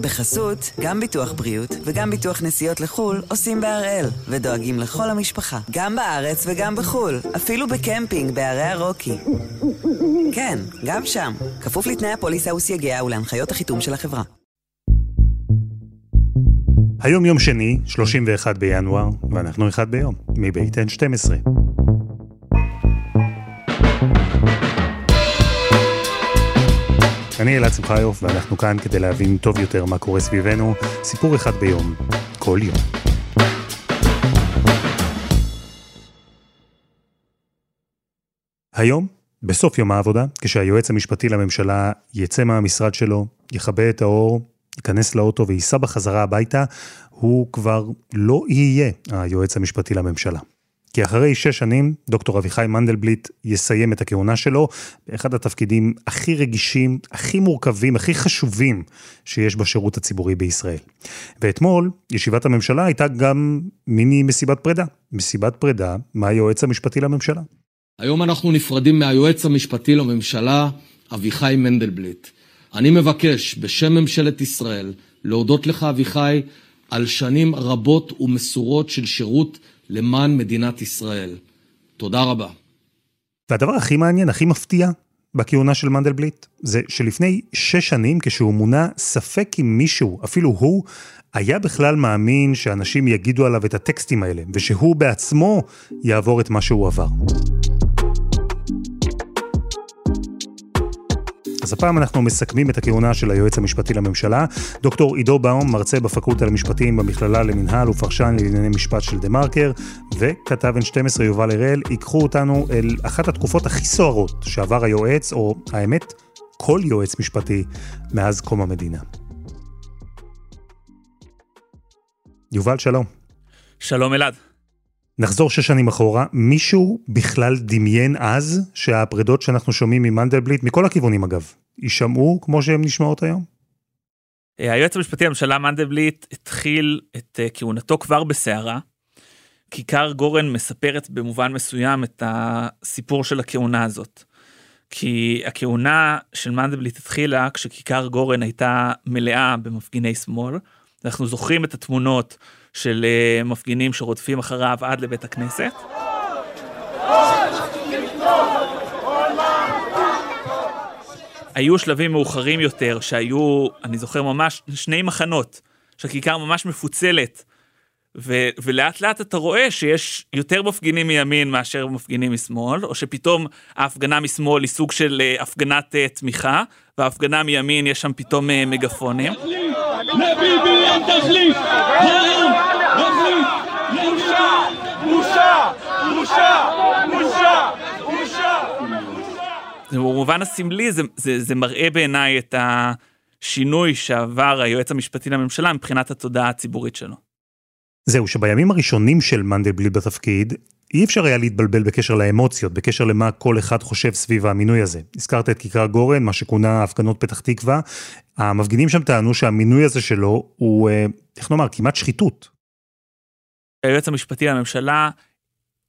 בחסות, גם ביטוח בריאות וגם ביטוח נסיעות לחו"ל עושים בהראל, ודואגים לכל המשפחה, גם בארץ וגם בחו"ל, אפילו בקמפינג בערי הרוקי. כן, גם שם, כפוף לתנאי הפוליסה וסייגיה ולהנחיות החיתום של החברה. היום יום שני, 31 בינואר, ואנחנו אחד ביום, מבית N12. אני אלעד שמחיוף, ואנחנו כאן כדי להבין טוב יותר מה קורה סביבנו, סיפור אחד ביום, כל יום. היום, בסוף יום העבודה, כשהיועץ המשפטי לממשלה יצא מהמשרד שלו, יכבה את האור, ייכנס לאוטו וייסע בחזרה הביתה, הוא כבר לא יהיה היועץ המשפטי לממשלה. כי אחרי שש שנים, דוקטור אביחי מנדלבליט יסיים את הכהונה שלו באחד התפקידים הכי רגישים, הכי מורכבים, הכי חשובים שיש בשירות הציבורי בישראל. ואתמול, ישיבת הממשלה הייתה גם מיני מסיבת פרידה. מסיבת פרידה מהיועץ המשפטי לממשלה. היום אנחנו נפרדים מהיועץ המשפטי לממשלה, אביחי מנדלבליט. אני מבקש, בשם ממשלת ישראל, להודות לך, אביחי, על שנים רבות ומסורות של שירות למען מדינת ישראל. תודה רבה. והדבר הכי מעניין, הכי מפתיע בכהונה של מנדלבליט, זה שלפני שש שנים, כשהוא מונה, ספק אם מישהו, אפילו הוא, היה בכלל מאמין שאנשים יגידו עליו את הטקסטים האלה, ושהוא בעצמו יעבור את מה שהוא עבר. אז הפעם אנחנו מסכמים את הכהונה של היועץ המשפטי לממשלה. דוקטור עידו באום, מרצה בפקולטה למשפטים במכללה למינהל ופרשן לענייני משפט של דה מרקר, וכתב N12 יובל הראל, ייקחו אותנו אל אחת התקופות הכי סוערות שעבר היועץ, או האמת, כל יועץ משפטי מאז קום המדינה. יובל, שלום. שלום אלעד. נחזור שש שנים אחורה, מישהו בכלל דמיין אז שהפרידות שאנחנו שומעים ממנדלבליט, מכל הכיוונים אגב, יישמעו כמו שהן נשמעות היום? אה, היועץ המשפטי לממשלה מנדלבליט התחיל את אה, כהונתו כבר בסערה. כיכר גורן מספרת במובן מסוים את הסיפור של הכהונה הזאת. כי הכהונה של מנדלבליט התחילה כשכיכר גורן הייתה מלאה במפגיני שמאל. אנחנו זוכרים את התמונות של uh, מפגינים שרודפים אחריו עד לבית הכנסת. היו שלבים מאוחרים יותר שהיו, אני זוכר ממש, שני מחנות, שהכיכר ממש מפוצלת, ו- ולאט לאט אתה רואה שיש יותר מפגינים מימין מאשר מפגינים משמאל, או שפתאום ההפגנה משמאל היא סוג של uh, הפגנת uh, תמיכה, וההפגנה מימין יש שם פתאום מגפונים. לביבי אין תחליף! העם מחליט! בושה! בושה! בושה! בושה! בושה! במובן הסמלי זה, זה, זה מראה בעיניי את השינוי שעבר היועץ המשפטי לממשלה מבחינת התודעה הציבורית שלו. זהו, שבימים הראשונים של מנדלבליט בתפקיד, אי אפשר היה להתבלבל בקשר לאמוציות, בקשר למה כל אחד חושב סביב המינוי הזה. הזכרת את כיכר גורן, מה שכונה הפגנות פתח תקווה. המפגינים שם טענו שהמינוי הזה שלו הוא, אה, איך נאמר, כמעט שחיתות. היועץ המשפטי לממשלה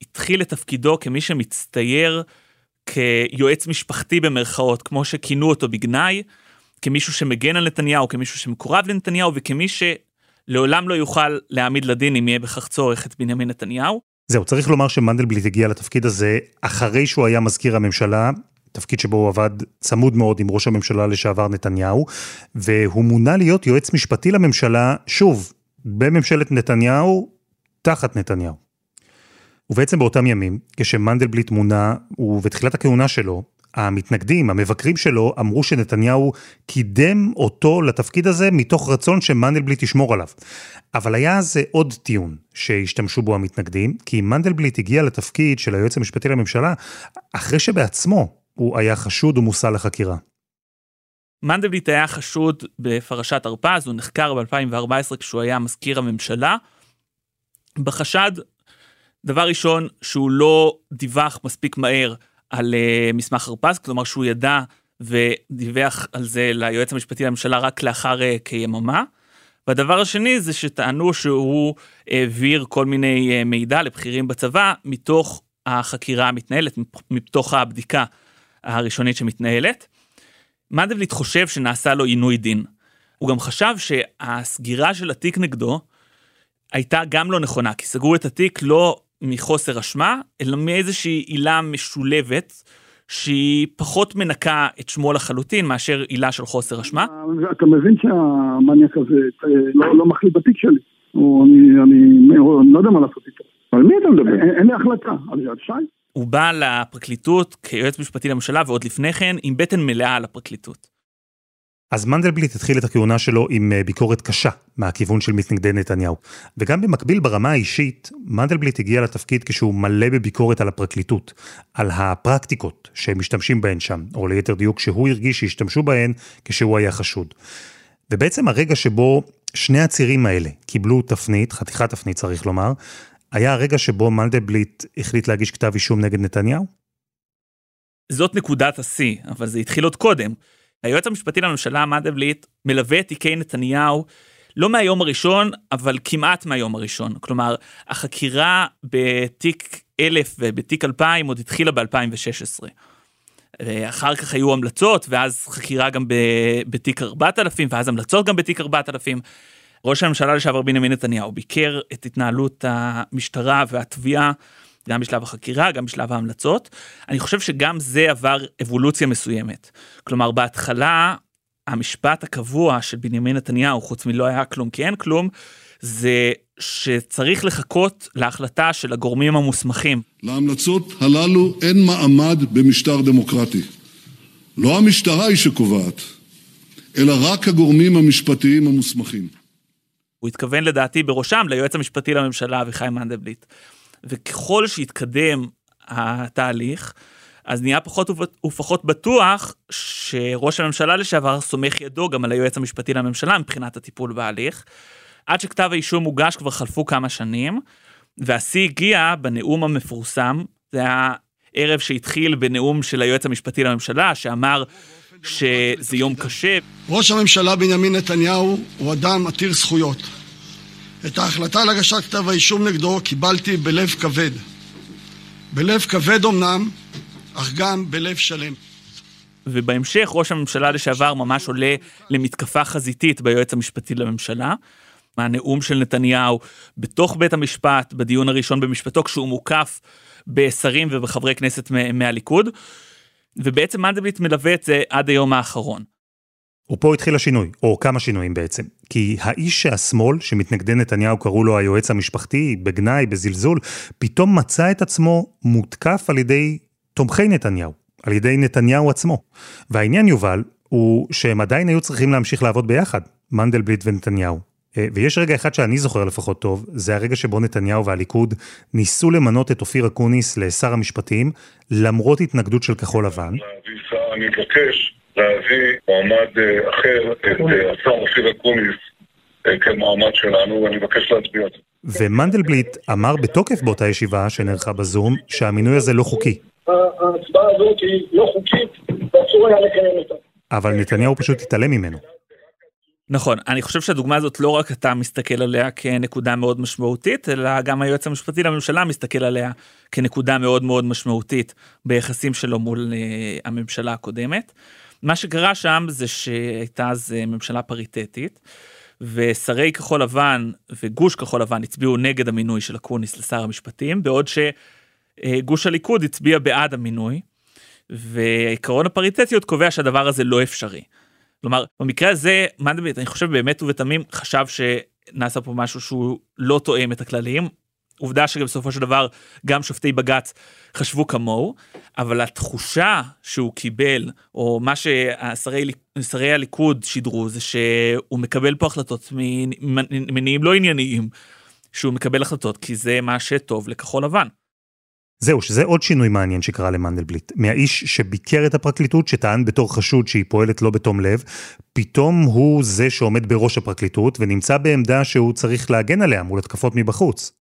התחיל את תפקידו כמי שמצטייר כיועץ משפחתי במרכאות, כמו שכינו אותו בגנאי, כמישהו שמגן על נתניהו, כמישהו שמקורב לנתניהו, וכמי שלעולם לא יוכל להעמיד לדין אם יהיה בכך צורך את בנימין נתניהו. זהו, צריך לומר שמנדלבליט הגיע לתפקיד הזה אחרי שהוא היה מזכיר הממשלה, תפקיד שבו הוא עבד צמוד מאוד עם ראש הממשלה לשעבר נתניהו, והוא מונה להיות יועץ משפטי לממשלה, שוב, בממשלת נתניהו, תחת נתניהו. ובעצם באותם ימים, כשמנדלבליט מונה, ובתחילת הכהונה שלו, המתנגדים, המבקרים שלו, אמרו שנתניהו קידם אותו לתפקיד הזה מתוך רצון שמנדלבליט ישמור עליו. אבל היה אז עוד טיעון שהשתמשו בו המתנגדים, כי מנדלבליט הגיע לתפקיד של היועץ המשפטי לממשלה אחרי שבעצמו הוא היה חשוד ומושא לחקירה. מנדלבליט היה חשוד בפרשת הרפז, הוא נחקר ב-2014 כשהוא היה מזכיר הממשלה. בחשד, דבר ראשון, שהוא לא דיווח מספיק מהר על uh, מסמך הרפז, כלומר שהוא ידע ודיווח על זה ליועץ המשפטי לממשלה רק לאחר uh, כיממה. והדבר השני זה שטענו שהוא העביר כל מיני uh, מידע לבכירים בצבא מתוך החקירה המתנהלת, מתוך הבדיקה הראשונית שמתנהלת. מנדלבליט חושב שנעשה לו עינוי דין. הוא גם חשב שהסגירה של התיק נגדו הייתה גם לא נכונה, כי סגרו את התיק לא מחוסר אשמה, אלא מאיזושהי עילה משולבת, שהיא פחות מנקה את שמו לחלוטין מאשר עילה של חוסר אשמה. אתה מבין שהמניאק הזה לא, לא מחליט בתיק שלי, או אני, אני, אני לא יודע מה לעשות איתו. על מי אתה מדבר? אין, אין לי החלטה, על יד שי. הוא בא לפרקליטות כיועץ משפטי לממשלה ועוד לפני כן עם בטן מלאה על הפרקליטות. אז מנדלבליט התחיל את הכהונה שלו עם אה, ביקורת קשה מהכיוון של מתנגדי נתניהו. וגם במקביל ברמה האישית, מנדלבליט הגיע לתפקיד כשהוא מלא בביקורת על הפרקליטות, על הפרקטיקות שהם משתמשים בהן שם, או ליתר דיוק שהוא הרגיש שהשתמשו בהן כשהוא היה חשוד. ובעצם הרגע שבו שני הצירים האלה קיבלו תפנית, חתיכת תפנית צריך לומר, היה הרגע שבו מנדלבליט החליט להגיש כתב אישום נגד נתניהו? זאת נקודת השיא, אבל זה התחיל עוד קודם. היועץ המשפטי לממשלה מנדלבליט מלווה את תיקי נתניהו לא מהיום הראשון, אבל כמעט מהיום הראשון. כלומר, החקירה בתיק 1000 ובתיק 2000 עוד התחילה ב-2016. אחר כך היו המלצות, ואז חקירה גם בתיק 4000, ואז המלצות גם בתיק 4000. ראש הממשלה לשעבר בנימין נתניהו ביקר את התנהלות המשטרה והתביעה גם בשלב החקירה, גם בשלב ההמלצות. אני חושב שגם זה עבר אבולוציה מסוימת. כלומר, בהתחלה, המשפט הקבוע של בנימין נתניהו, חוץ מלא היה כלום כי אין כלום, זה שצריך לחכות להחלטה של הגורמים המוסמכים. להמלצות הללו אין מעמד במשטר דמוקרטי. לא המשטרה היא שקובעת, אלא רק הגורמים המשפטיים המוסמכים. הוא התכוון לדעתי בראשם ליועץ המשפטי לממשלה אביחי מנדלבליט. וככל שהתקדם התהליך, אז נהיה פחות ופחות בטוח שראש הממשלה לשעבר סומך ידו גם על היועץ המשפטי לממשלה מבחינת הטיפול בהליך. עד שכתב האישום הוגש כבר חלפו כמה שנים, והשיא הגיע בנאום המפורסם, זה היה ערב שהתחיל בנאום של היועץ המשפטי לממשלה, שאמר שזה יום קשה. ראש הממשלה בנימין נתניהו הוא אדם עתיר זכויות. את ההחלטה להגשת כתב האישום נגדו קיבלתי בלב כבד. בלב כבד אמנם, אך גם בלב שלם. ובהמשך ראש הממשלה לשעבר ממש עולה למתקפה חזיתית ביועץ המשפטי לממשלה. מהנאום של נתניהו בתוך בית המשפט, בדיון הראשון במשפטו, כשהוא מוקף בשרים ובחברי כנסת מהליכוד. ובעצם מנדלבליט מלווה את זה עד היום האחרון. ופה התחיל השינוי, או כמה שינויים בעצם. כי האיש שהשמאל, שמתנגדי נתניהו קראו לו היועץ המשפחתי, בגנאי, בזלזול, פתאום מצא את עצמו מותקף על ידי תומכי נתניהו, על ידי נתניהו עצמו. והעניין, יובל, הוא שהם עדיין היו צריכים להמשיך לעבוד ביחד, מנדלבליט ונתניהו. אה, ויש רגע אחד שאני זוכר לפחות טוב, זה הרגע שבו נתניהו והליכוד ניסו למנות את אופיר אקוניס לשר המשפטים, למרות התנגדות של כחול לבן. אני מבקש להביא מועמד אה, אחר, את אה, השר אופיר אקוניס, אה, כמועמד שלנו, ואני מבקש להצביע על זה. ומנדלבליט אמר בתוקף באותה ישיבה שנערכה בזום, שהמינוי הזה לא חוקי. ההצבעה הזאת היא לא חוקית, ואסור היה לקיים אותה. אבל נתניהו פשוט התעלם ממנו. נכון, אני חושב שהדוגמה הזאת לא רק אתה מסתכל עליה כנקודה מאוד משמעותית, אלא גם היועץ המשפטי לממשלה מסתכל עליה כנקודה מאוד מאוד משמעותית ביחסים שלו מול הממשלה הקודמת. מה שקרה שם זה שהייתה אז אה, ממשלה פריטטית, ושרי כחול לבן וגוש כחול לבן הצביעו נגד המינוי של אקוניס לשר המשפטים, בעוד שגוש הליכוד הצביע בעד המינוי, ועקרון הפריטטיות קובע שהדבר הזה לא אפשרי. כלומר, במקרה הזה, מנדלבליט, אני חושב באמת ובתמים, חשב שנעשה פה משהו שהוא לא תואם את הכללים, עובדה שבסופו של דבר גם שופטי בג"ץ חשבו כמוהו, אבל התחושה שהוא קיבל, או מה ששרי הליכוד שידרו, זה שהוא מקבל פה החלטות ממניעים לא ענייניים, שהוא מקבל החלטות כי זה מה שטוב לכחול לבן. זהו, שזה עוד שינוי מעניין שקרה למנדלבליט. מהאיש שביקר את הפרקליטות, שטען בתור חשוד שהיא פועלת לא בתום לב, פתאום הוא זה שעומד בראש הפרקליטות ונמצא בעמדה שהוא צריך להגן עליה מול התקפות מבחוץ.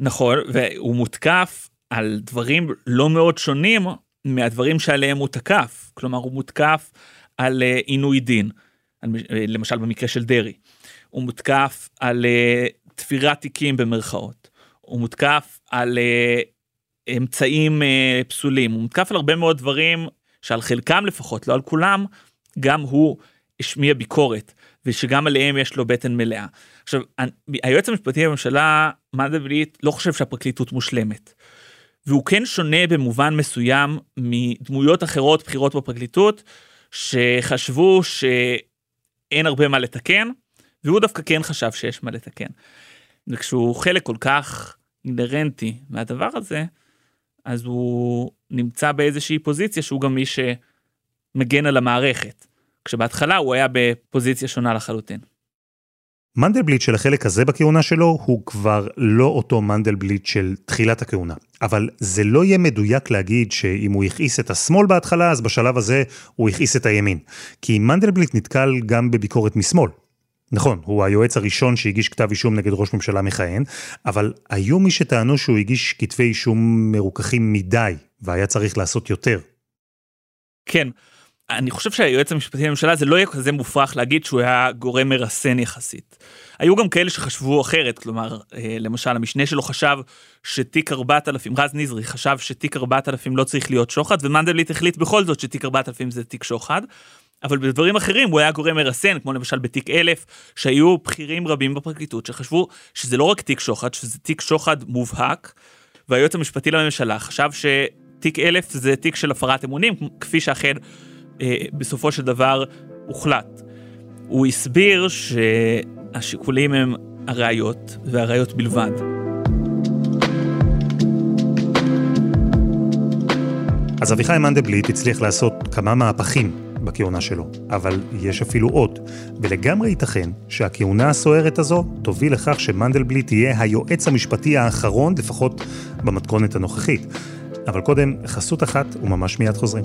נכון, והוא מותקף על דברים לא מאוד שונים מהדברים שעליהם הוא תקף. כלומר, הוא מותקף על uh, עינוי דין, uh, למשל במקרה של דרעי. הוא מותקף על uh, תפירת תיקים במרכאות. הוא מותקף על אמצעים פסולים. הוא מותקף על הרבה מאוד דברים שעל חלקם לפחות, לא על כולם, גם הוא השמיע ביקורת. ושגם עליהם יש לו בטן מלאה. עכשיו, היועץ המשפטי לממשלה, מנדלבליט, לא חושב שהפרקליטות מושלמת. והוא כן שונה במובן מסוים מדמויות אחרות בכירות בפרקליטות, שחשבו שאין הרבה מה לתקן, והוא דווקא כן חשב שיש מה לתקן. וכשהוא חלק כל כך אינהרנטי מהדבר הזה, אז הוא נמצא באיזושהי פוזיציה שהוא גם מי שמגן על המערכת. כשבהתחלה הוא היה בפוזיציה שונה לחלוטין. מנדלבליט של החלק הזה בכהונה שלו הוא כבר לא אותו מנדלבליט של תחילת הכהונה. אבל זה לא יהיה מדויק להגיד שאם הוא הכעיס את השמאל בהתחלה, אז בשלב הזה הוא הכעיס את הימין. כי מנדלבליט נתקל גם בביקורת משמאל. נכון, הוא היועץ הראשון שהגיש כתב אישום נגד ראש ממשלה מכהן, אבל היו מי שטענו שהוא הגיש כתבי אישום מרוככים מדי, והיה צריך לעשות יותר. כן, אני חושב שהיועץ המשפטי לממשלה זה לא יהיה כזה מופרך להגיד שהוא היה גורם מרסן יחסית. היו גם כאלה שחשבו אחרת, כלומר, אה, למשל המשנה שלו חשב שתיק 4000, רז נזרי חשב שתיק 4000 לא צריך להיות שוחד, ומנדלבליט החליט בכל זאת שתיק 4000 זה תיק שוחד. אבל בדברים אחרים הוא היה גורם מרסן, כמו למשל בתיק 1000, שהיו בכירים רבים בפרקליטות שחשבו שזה לא רק תיק שוחד, שזה תיק שוחד מובהק, והיועץ המשפטי לממשלה חשב שתיק 1000 זה תיק של הפרת אמונים, כפי שאכן בסופו של דבר הוחלט. הוא הסביר שהשיקולים הם הראיות, והראיות בלבד. אז אביחי מנדלבליט הצליח לעשות כמה מהפכים בכהונה שלו, אבל יש אפילו עוד, ולגמרי ייתכן שהכהונה הסוערת הזו תוביל לכך שמנדלבליט יהיה היועץ המשפטי האחרון, לפחות במתכונת הנוכחית. אבל קודם, חסות אחת וממש מיד חוזרים.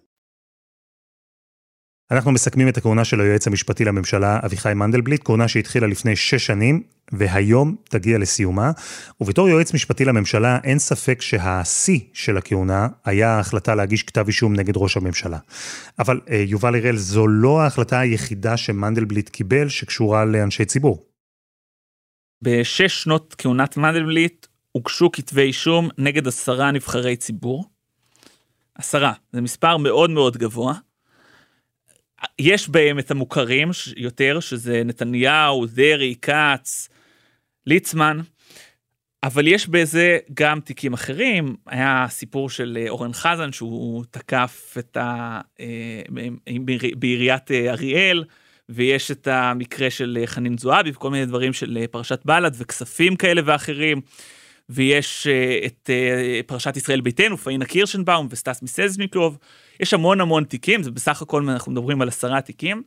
אנחנו מסכמים את הכהונה של היועץ המשפטי לממשלה אביחי מנדלבליט, כהונה שהתחילה לפני שש שנים, והיום תגיע לסיומה. ובתור יועץ משפטי לממשלה, אין ספק שהשיא של הכהונה היה ההחלטה להגיש כתב אישום נגד ראש הממשלה. אבל אה, יובל הראל, זו לא ההחלטה היחידה שמנדלבליט קיבל שקשורה לאנשי ציבור. בשש שנות כהונת מנדלבליט הוגשו כתבי אישום נגד עשרה נבחרי ציבור. עשרה, זה מספר מאוד מאוד גבוה. יש בהם את המוכרים יותר, שזה נתניהו, דרעי, כץ, ליצמן, אבל יש בזה גם תיקים אחרים, היה סיפור של אה, אורן חזן שהוא תקף את ה... אה, בעיריית אה, אריאל, ויש את המקרה של חנין זועבי וכל מיני דברים של פרשת בל"ד וכספים כאלה ואחרים. ויש את פרשת ישראל ביתנו, פאינה קירשנבאום וסטס מיסזניקוב. יש המון המון תיקים, זה בסך הכל אנחנו מדברים על עשרה תיקים.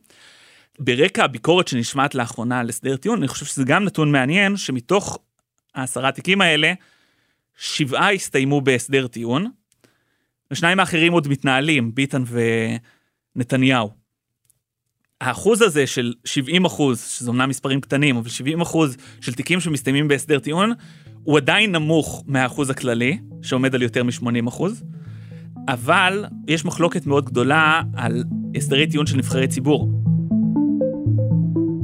ברקע הביקורת שנשמעת לאחרונה על הסדר טיעון, אני חושב שזה גם נתון מעניין, שמתוך העשרה תיקים האלה, שבעה הסתיימו בהסדר טיעון, ושניים האחרים עוד מתנהלים, ביטן ונתניהו. האחוז הזה של 70 אחוז, שזה אומנם מספרים קטנים, אבל 70 אחוז של תיקים שמסתיימים בהסדר טיעון, הוא עדיין נמוך מהאחוז הכללי, שעומד על יותר מ-80 אחוז. אבל יש מחלוקת מאוד גדולה על הסדרי טיעון של נבחרי ציבור.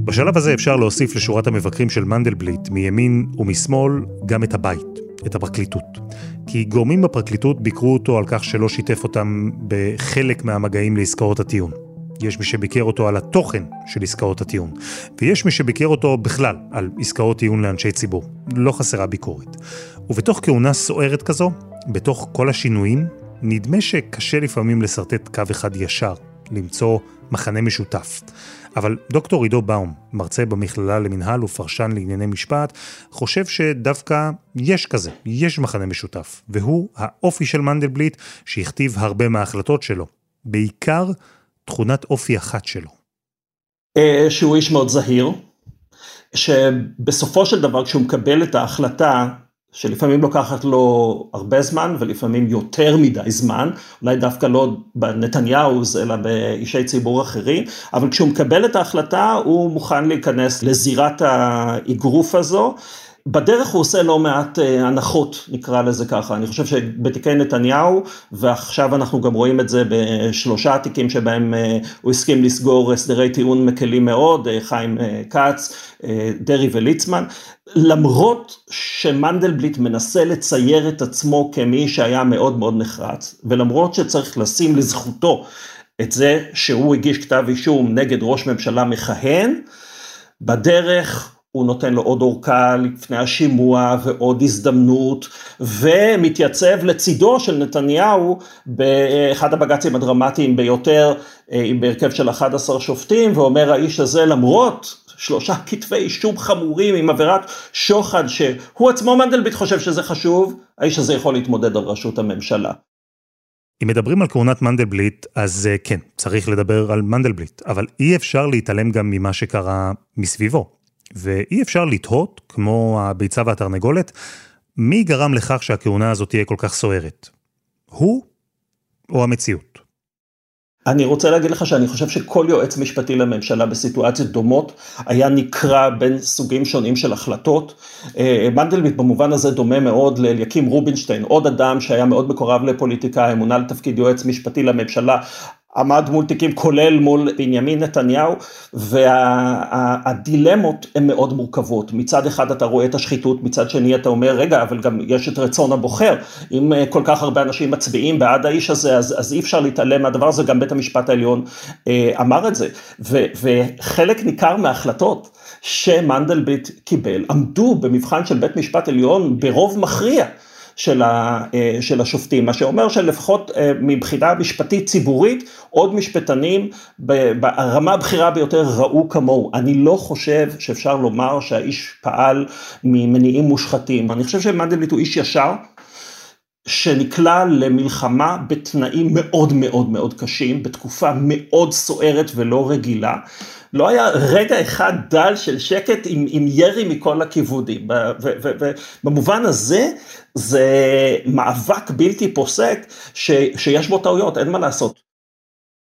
בשלב הזה אפשר להוסיף לשורת המבקרים של מנדלבליט, מימין ומשמאל, גם את הבית, את הפרקליטות. כי גורמים בפרקליטות ביקרו אותו על כך שלא שיתף אותם בחלק מהמגעים לעסקאות הטיעון. יש מי שביקר אותו על התוכן של עסקאות הטיעון, ויש מי שביקר אותו בכלל על עסקאות טיעון לאנשי ציבור. לא חסרה ביקורת. ובתוך כהונה סוערת כזו, בתוך כל השינויים, נדמה שקשה לפעמים לשרטט קו אחד ישר, למצוא מחנה משותף. אבל דוקטור עידו באום, מרצה במכללה למינהל ופרשן לענייני משפט, חושב שדווקא יש כזה, יש מחנה משותף, והוא האופי של מנדלבליט שהכתיב הרבה מההחלטות שלו, בעיקר תכונת אופי אחת שלו. אה, שהוא איש מאוד זהיר, שבסופו של דבר כשהוא מקבל את ההחלטה שלפעמים לוקחת לו הרבה זמן ולפעמים יותר מדי זמן, אולי דווקא לא בנתניהו אלא באישי ציבור אחרים, אבל כשהוא מקבל את ההחלטה הוא מוכן להיכנס לזירת האגרוף הזו בדרך הוא עושה לא מעט אה, הנחות, נקרא לזה ככה. אני חושב שבתיקי נתניהו, ועכשיו אנחנו גם רואים את זה בשלושה תיקים שבהם אה, הוא הסכים לסגור הסדרי טיעון מקלים מאוד, אה, חיים כץ, דרעי וליצמן, למרות שמנדלבליט מנסה לצייר את עצמו כמי שהיה מאוד מאוד נחרץ, ולמרות שצריך לשים לזכותו את זה שהוא הגיש כתב אישום נגד ראש ממשלה מכהן, בדרך הוא נותן לו עוד אורכה לפני השימוע ועוד הזדמנות, ומתייצב לצידו של נתניהו באחד הבג"צים הדרמטיים ביותר, אה, בהרכב של 11 שופטים, ואומר האיש הזה למרות שלושה כתבי אישום חמורים עם עבירת שוחד, שהוא עצמו מנדלבליט חושב שזה חשוב, האיש הזה יכול להתמודד על ראשות הממשלה. אם מדברים על כהונת מנדלבליט, אז אה, כן, צריך לדבר על מנדלבליט, אבל אי אפשר להתעלם גם ממה שקרה מסביבו. ואי אפשר לתהות, כמו הביצה והתרנגולת, מי גרם לכך שהכהונה הזאת תהיה כל כך סוערת? הוא או המציאות? אני רוצה להגיד לך שאני חושב שכל יועץ משפטי לממשלה בסיטואציות דומות היה נקרא בין סוגים שונים של החלטות. אה, מנדלבליט במובן הזה דומה מאוד לאליקים רובינשטיין, עוד אדם שהיה מאוד מקורב לפוליטיקה, מונה לתפקיד יועץ משפטי לממשלה, עמד מול תיקים כולל מול בנימין נתניהו והדילמות הן מאוד מורכבות, מצד אחד אתה רואה את השחיתות, מצד שני אתה אומר רגע אבל גם יש את רצון הבוחר, אם אה, כל כך הרבה אנשים מצביעים בעד האיש הזה אז, אז אי אפשר להתעלם מהדבר הזה, גם בית המשפט העליון אה, אמר את זה. ו, וחלק ניכר מההחלטות שמנדלבליט קיבל עמדו במבחן של בית משפט עליון ברוב מכריע. של, ה, אה, של השופטים, מה שאומר שלפחות אה, מבחינה משפטית ציבורית, עוד משפטנים ברמה הבכירה ביותר ראו כמוהו. אני לא חושב שאפשר לומר שהאיש פעל ממניעים מושחתים, אני חושב שמנדלבליט הוא איש ישר. שנקלע למלחמה בתנאים מאוד מאוד מאוד קשים, בתקופה מאוד סוערת ולא רגילה. לא היה רגע אחד דל של שקט עם, עם ירי מכל הכיוונים. ובמובן הזה, זה מאבק בלתי פוסק ש, שיש בו טעויות, אין מה לעשות.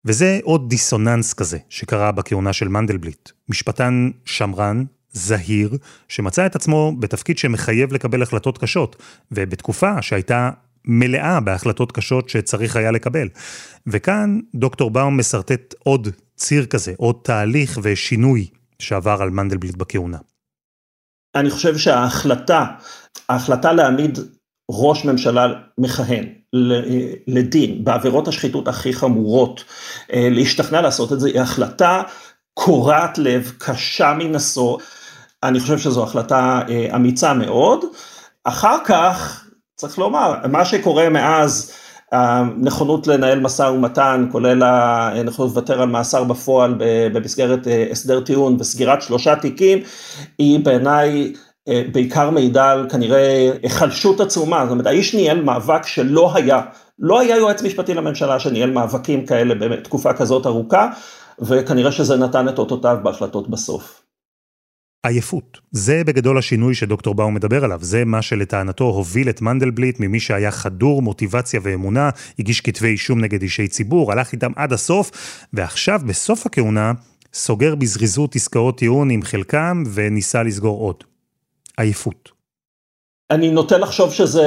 וזה עוד דיסוננס כזה שקרה בכהונה של מנדלבליט. משפטן שמרן, זהיר, שמצא את עצמו בתפקיד שמחייב לקבל החלטות קשות, ובתקופה שהייתה מלאה בהחלטות קשות שצריך היה לקבל. וכאן דוקטור באום משרטט עוד ציר כזה, עוד תהליך ושינוי שעבר על מנדלבליט בכהונה. אני חושב שההחלטה, ההחלטה להעמיד ראש ממשלה מכהן לדין בעבירות השחיתות הכי חמורות, אה, להשתכנע לעשות את זה, היא החלטה קורעת לב, קשה מנשוא, אני חושב שזו החלטה אה, אמיצה מאוד. אחר כך, צריך לומר, מה שקורה מאז הנכונות לנהל משא ומתן, כולל הנכונות לוותר על מאסר בפועל במסגרת אה, הסדר טיעון וסגירת שלושה תיקים, היא בעיניי אה, בעיקר מעידה על כנראה היחלשות עצומה, זאת אומרת האיש ניהל מאבק שלא היה, לא היה יועץ משפטי לממשלה שניהל מאבקים כאלה בתקופה כזאת ארוכה, וכנראה שזה נתן את אותותיו בהחלטות בסוף. עייפות. זה בגדול השינוי שדוקטור באום מדבר עליו, זה מה שלטענתו הוביל את מנדלבליט ממי שהיה חדור מוטיבציה ואמונה, הגיש כתבי אישום נגד אישי ציבור, הלך איתם עד הסוף, ועכשיו בסוף הכהונה סוגר בזריזות עסקאות טיעון עם חלקם וניסה לסגור עוד. עייפות. אני נוטה לחשוב שזה,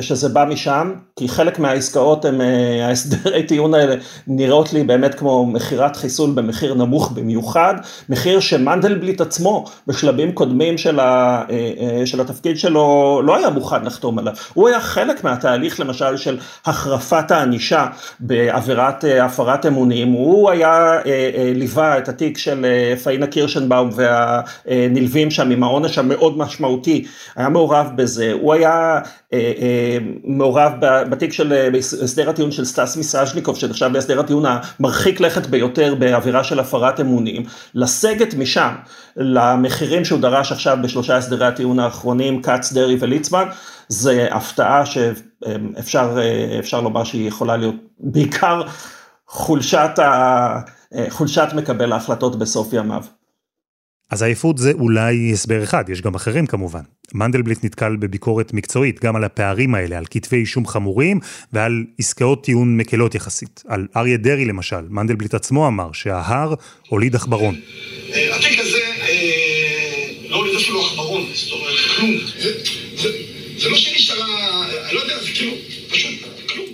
שזה בא משם, כי חלק מהעסקאות הם, אה, ההסדרי טיעון האלה נראות לי באמת כמו מכירת חיסול במחיר נמוך במיוחד, מחיר שמנדלבליט עצמו בשלבים קודמים של, אה, אה, של התפקיד שלו לא היה מוכן לחתום עליו. הוא היה חלק מהתהליך למשל של החרפת הענישה בעבירת הפרת אמונים, הוא היה ליווה את התיק של פאינה קירשנבאום והנלווים שם עם העונש המאוד משמעותי, היה מעורב בזה, הוא היה מעורב בתיק של אה, הסדר הטיעון של סטס מיסז'ניקוב, שנחשב להסדר הטיעון המרחיק לכת ביותר בעבירה של הפרת אמונים, לסגת משם למחירים שהוא דרש עכשיו בשלושה הסדרי הטיעון האחרונים, כץ, דרעי וליצמן, זה הפתעה שאפשר אה, לומר שהיא יכולה להיות בעיקר חולשת, ה, אה, חולשת מקבל ההחלטות בסוף ימיו. אז עייפות זה אולי הסבר אחד, יש גם אחרים כמובן. מנדלבליט נתקל בביקורת מקצועית גם על הפערים האלה, על כתבי אישום חמורים ועל עסקאות טיעון מקלות יחסית. על אריה דרעי למשל, מנדלבליט עצמו אמר שההר הוליד עכברון. התיק הזה אה, לא הוליד אפילו עכברון, זאת אומרת... כלום. זה, לא שנשארה, לא יודע, זה כאילו, פשוט כלום.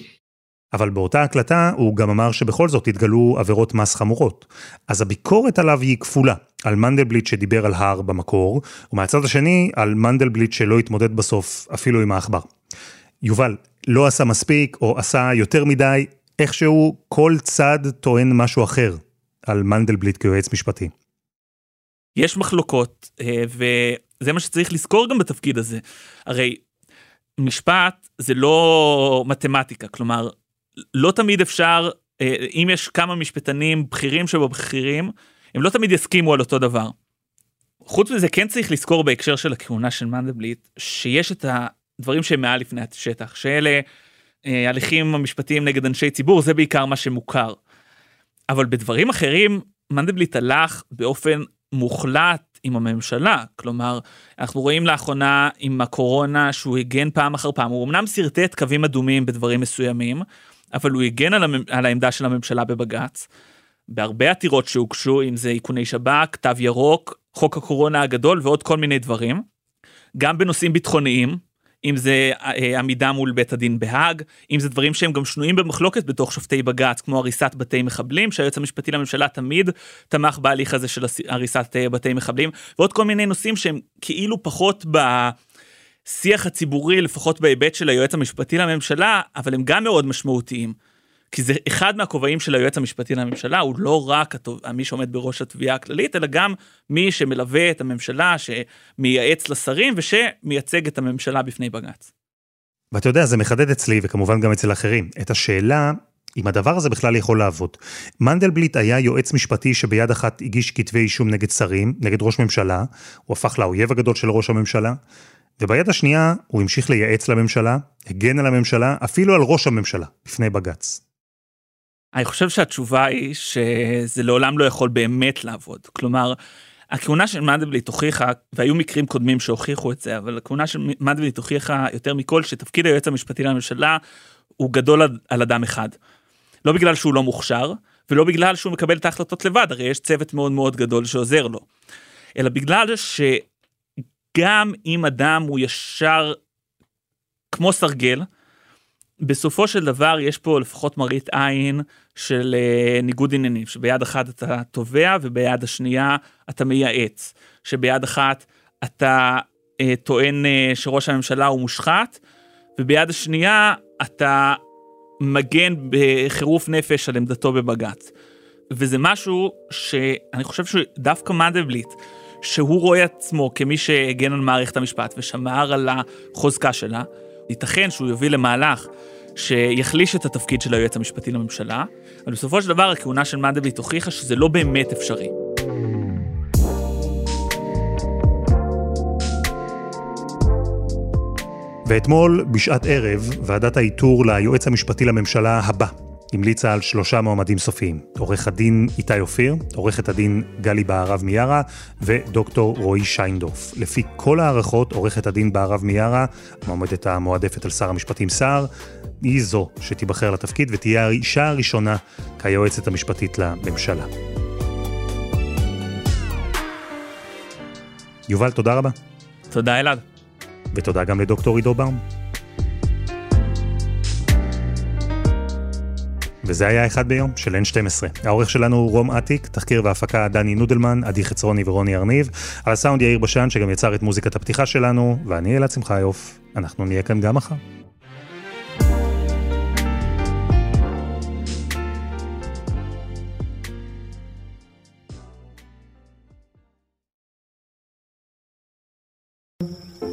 אבל באותה הקלטה הוא גם אמר שבכל זאת התגלו עבירות מס חמורות. אז הביקורת עליו היא כפולה, על מנדלבליט שדיבר על הר במקור, ומהצד השני על מנדלבליט שלא התמודד בסוף אפילו עם העכבר. יובל, לא עשה מספיק או עשה יותר מדי, איכשהו כל צד טוען משהו אחר על מנדלבליט כיועץ משפטי. יש מחלוקות, אה, וזה מה שצריך לזכור גם בתפקיד הזה. הרי משפט זה לא מתמטיקה, כלומר, לא תמיד אפשר, אה, אם יש כמה משפטנים בכירים שבבכירים, הם לא תמיד יסכימו על אותו דבר. חוץ מזה כן צריך לזכור בהקשר של הכהונה של מנדלבליט, שיש את הדברים שהם מעל לפני השטח, שאלה אה, הליכים המשפטיים נגד אנשי ציבור, זה בעיקר מה שמוכר. אבל בדברים אחרים, מנדלבליט הלך באופן מוחלט עם הממשלה. כלומר, אנחנו רואים לאחרונה עם הקורונה שהוא הגן פעם אחר פעם, הוא אמנם שרטט קווים אדומים בדברים מסוימים, אבל הוא הגן על, המ... על העמדה של הממשלה בבג"ץ. בהרבה עתירות שהוגשו, אם זה איכוני שב"כ, תו ירוק, חוק הקורונה הגדול ועוד כל מיני דברים. גם בנושאים ביטחוניים, אם זה אה, עמידה מול בית הדין בהאג, אם זה דברים שהם גם שנויים במחלוקת בתוך שופטי בג"ץ, כמו הריסת בתי מחבלים, שהיועץ המשפטי לממשלה תמיד תמך בהליך הזה של הריסת אה, בתי מחבלים, ועוד כל מיני נושאים שהם כאילו פחות בשיח הציבורי, לפחות בהיבט של היועץ המשפטי לממשלה, אבל הם גם מאוד משמעותיים. כי זה אחד מהכובעים של היועץ המשפטי לממשלה, הוא לא רק מי שעומד בראש התביעה הכללית, אלא גם מי שמלווה את הממשלה, שמייעץ לשרים ושמייצג את הממשלה בפני בג"ץ. ואתה יודע, זה מחדד אצלי, וכמובן גם אצל אחרים, את השאלה אם הדבר הזה בכלל יכול לעבוד. מנדלבליט היה יועץ משפטי שביד אחת הגיש כתבי אישום נגד שרים, נגד ראש ממשלה, הוא הפך לאויב הגדול של ראש הממשלה, וביד השנייה הוא המשיך לייעץ לממשלה, הגן על הממשלה, אפילו על ראש הממשלה, בפני בג"ץ. אני חושב שהתשובה היא שזה לעולם לא יכול באמת לעבוד. כלומר, הכהונה של מנדלבליט הוכיחה, והיו מקרים קודמים שהוכיחו את זה, אבל הכהונה של מנדלבליט הוכיחה יותר מכל שתפקיד היועץ המשפטי לממשלה הוא גדול על אדם אחד. לא בגלל שהוא לא מוכשר, ולא בגלל שהוא מקבל את ההחלטות לבד, הרי יש צוות מאוד מאוד גדול שעוזר לו. אלא בגלל שגם אם אדם הוא ישר כמו סרגל, בסופו של דבר יש פה לפחות מראית עין של uh, ניגוד עניינים, שביד אחת אתה תובע וביד השנייה אתה מייעץ, שביד אחת אתה uh, טוען uh, שראש הממשלה הוא מושחת, וביד השנייה אתה מגן בחירוף נפש על עמדתו בבג"ץ. וזה משהו שאני חושב שדווקא מנדלבליט, שהוא רואה עצמו כמי שהגן על מערכת המשפט ושמר על החוזקה שלה, ייתכן שהוא יוביל למהלך שיחליש את התפקיד של היועץ המשפטי לממשלה, אבל בסופו של דבר הכהונה של מנדלבליט הוכיחה שזה לא באמת אפשרי. ואתמול, בשעת ערב, ועדת האיתור ליועץ המשפטי לממשלה הבא המליצה על שלושה מועמדים סופיים. עורך הדין איתי אופיר, עורכת הדין גלי בהרב מיארה ודוקטור רועי שיינדורף. לפי כל הערכות, עורכת הדין בהרב מיארה, המועמדת המועדפת על שר המשפטים סער, היא זו שתיבחר לתפקיד ותהיה האישה הראשונה כיועצת המשפטית לממשלה. יובל, תודה רבה. תודה אלעד. ותודה גם לדוקטור עידו באום. וזה היה אחד ביום של N12. העורך שלנו הוא רום אטיק, תחקיר והפקה דני נודלמן, עדי חצרוני ורוני ארניב, על הסאונד יאיר בשן שגם יצר את מוזיקת הפתיחה שלנו, ואני אלעד שמחיוף, אנחנו נהיה כאן גם מחר.